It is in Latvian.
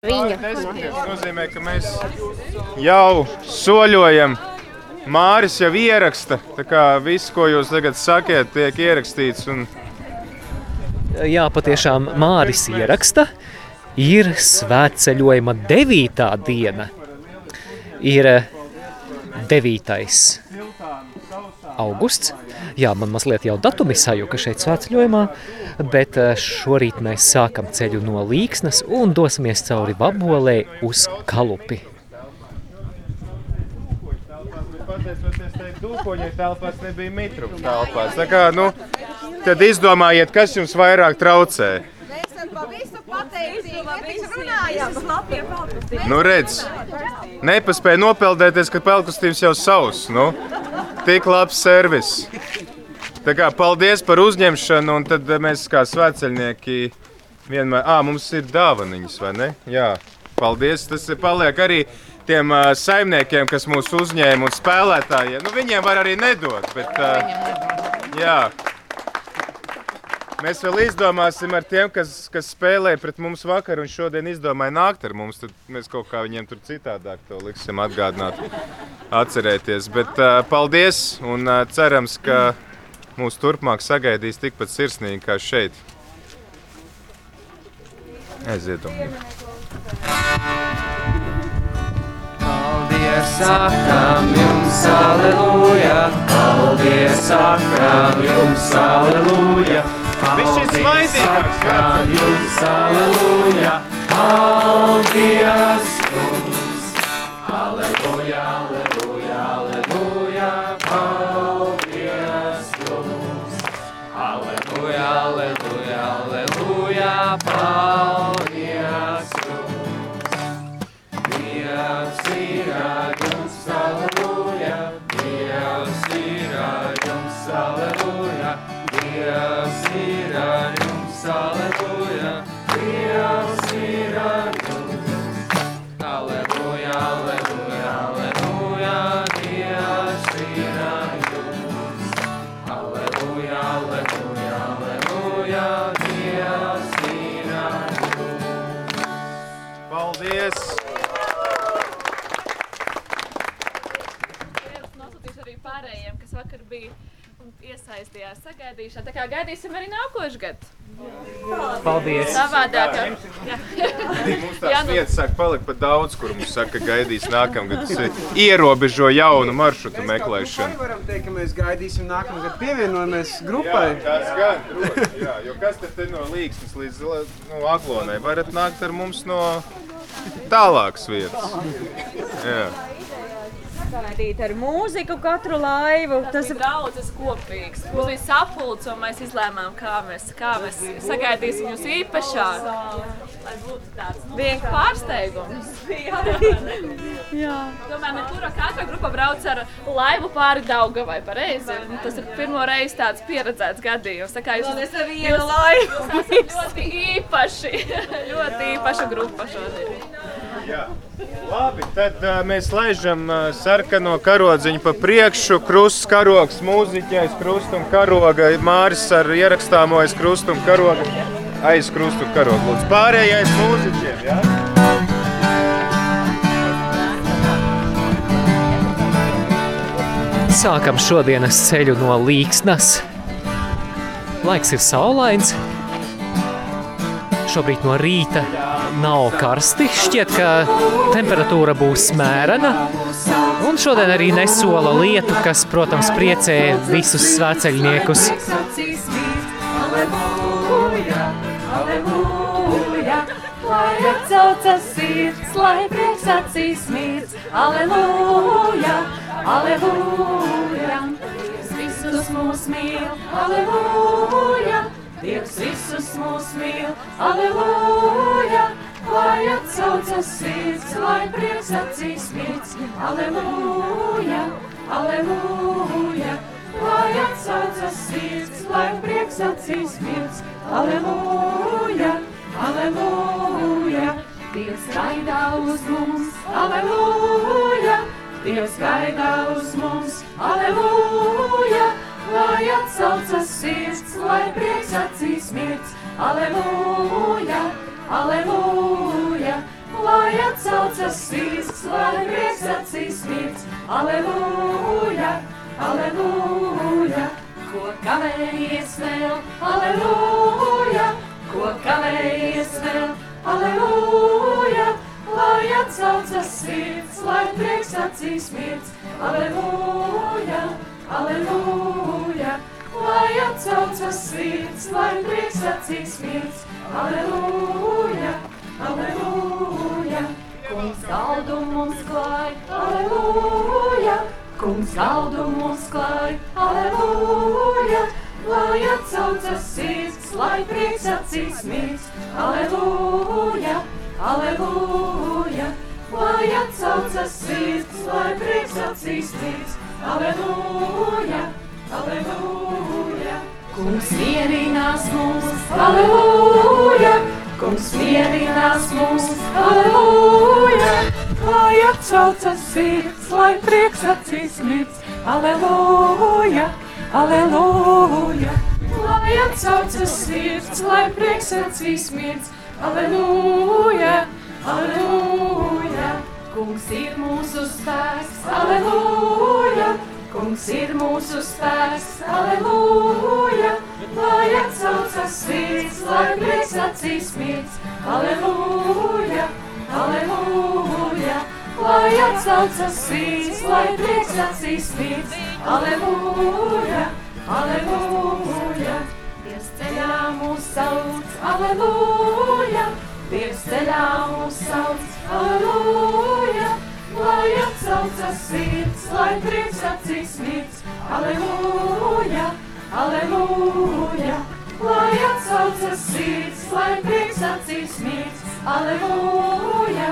Viņa. Tas nozīmē, ka mēs jau soļojam. Māris jau ieraksta. Tā kā viss, ko jūs tagad sakiet, tiek ierakstīts. Un... Jā, patiešām Māris ieraksta. Ir svētceļojuma devītā diena. Ir 9. augusts. Jā, man mazliet jau datumi sajuka šeit svētceļojumā, bet eh, šorīt mēs sākam ceļu no Līksnas un dosimies cauri Vabolē uz Kalupi. Pateicoties tai dūkoņai telpās, nebija mitru telpās. Tā kā, nu, tad izdomājiet, kas jums vairāk traucē. Nu, redz, nepaspēja nopeldēties, ka pelkustības jau savs. Nu, tik labs servis. Tā kā paldies par uzņemšanu, un tad mēs kā svētceļnieki vienmēr, ā, mums ir dāvaniņas, vai ne? Jā, paldies. Tas paliek arī tiem uh, saimniekiem, kas mūs uzņēma un spēlētājiem. Nu, viņiem var arī nedot, bet, uh, jā. Mēs vēl izdomāsim ar tiem, kas, kas spēlēja pret mums vakar, un šodien izdomāja nākt ar mums. Tad mēs kaut kā viņiem tur citādāk to liksim atgādināt, atcerēties. Bet uh, paldies un uh, cerams, ka mūs turpmāk sagaidīs tikpat sirsnīgi kā šeit. Aiziet, Paldies, sakām jums, aleluja! Paldies, sakām jums, aleluja! Viņš ir smaidīgāks, sakām jums, aleluja! Paldies Paldies! Arī pārējiem, kas vakar bija un iesaistījās sagaidīšanā. Tā kā gaidīsim arī nākošu gadu. Paldies! Savādāk. Jā. Mums tās nu- vietas sāk palikt par daudz, kur mums saka, ka gaidīs nākamgad. Tas ierobežo jaunu maršrutu meklēšanu. Mēs varam teikt, ka mēs gaidīsim nākamgad pievienojamies grupai. Jā, tas gan, droši, jā, jo kas tad te no Līksnes līdz nu, Aglonai? Varat nākt ar mums no tālākas vietas. Jā. Sagaidīt ar mūziku katru laivu. Tas ir draudzes kopīgs. Mums bija sapulcs, un mēs izlēmām, kā mēs, kā mēs sagaidīsim jūs īpašāk. Lai būtu tāds nu, vienkārši pārsteigums. Jā. Tomēr mēs tur katra grupa brauc ar laivu pāri Daugavai, pareizi. Tas ir pirmo reizi tāds pieredzēts gadījums. Tā kā jūs Mēs ar vienu laivu. Jūs esat ļoti īpaši, ļoti īpaša grupa šodien. Jā. Labi, tad uh, mēs laižam uh, sarkano karodziņu pa priekšu. Krusts, karogs, mūziķis, krusts un karoga. Māris ar ierakstāmo aiz krustu un karoga. Aiz krustu un karoga. Lūdzu, pārējais mūziķiem. Ja? Sākam šodienas ceļu no Līksnas. Laiks ir saulains. Šobrīd no rīta nav karsti. Šķiet, ka temperatūra būs mērena. Un šodien arī nesola lietu, kas, protams, priecē visus svēceļniekus. Lai atcaucas sirds, lai prieks acīs mirds. Aleluja, aleluja, Dievs visus mūs mīl. Aleluja, Dievs visus mūs mīl. Aleluja, lai atcaucas sirds, lai prieks acīs mirds. Aleluja, aleluja. Lai atsaucas sirds, lai prieks acīs mirds. Aleluja, aleluja, Dievs gaidā uz mums. Aleluja, Dievs gaidā uz mums. Aleluja, lai atsaucas sirds, lai prieks acīs mirds. Aleluja, aleluja, atsaucas sirds, lai prieks acīs mirds. Aleluja, aleluja, ko kavējies vēl, aleluja, ko kavējies vēl, aleluja, lai atsaucas sirds, lai prieks acīs mirds. Aleluja, aleluja, lai atsaucas sirds, lai prieks acīs mirds. Aleluja, aleluja, kungs galdu mums klāj, aleluja, kungs galdu mums klāj, aleluja, lai atsaucas sirds, lai prieks acīs mirds. Aleluja, aleluja, lai atsaucas sirds, lai prieks acīs mirds. Aleluja, aleluja. Kungs mierinās mūs, aleluja, kungs mierinās mūs, aleluja, lai atcaucas sirds, lai prieks acīs mirds, aleluja, aleluja, lai atcaucas sirds, lai prieks acīs mirds, aleluja, aleluja, kungs ir mūsu spēks, aleluja, Kungs ir mūsu spēks, aleluja, lai atsaucas sirds, lai prieks acīs mirds, aleluja, aleluja, lai atsaucas sirds, lai prieks acīs mirds, aleluja, aleluja, Dievs ceļā mūs sauc, aleluja, Dievs ceļā mūs sauc, aleluja, lai atsaucas sirds, lai prieks acīs mirds. Aleluja, aleluja, lai atsaucas sirds, lai prieks acīs mirds. Aleluja,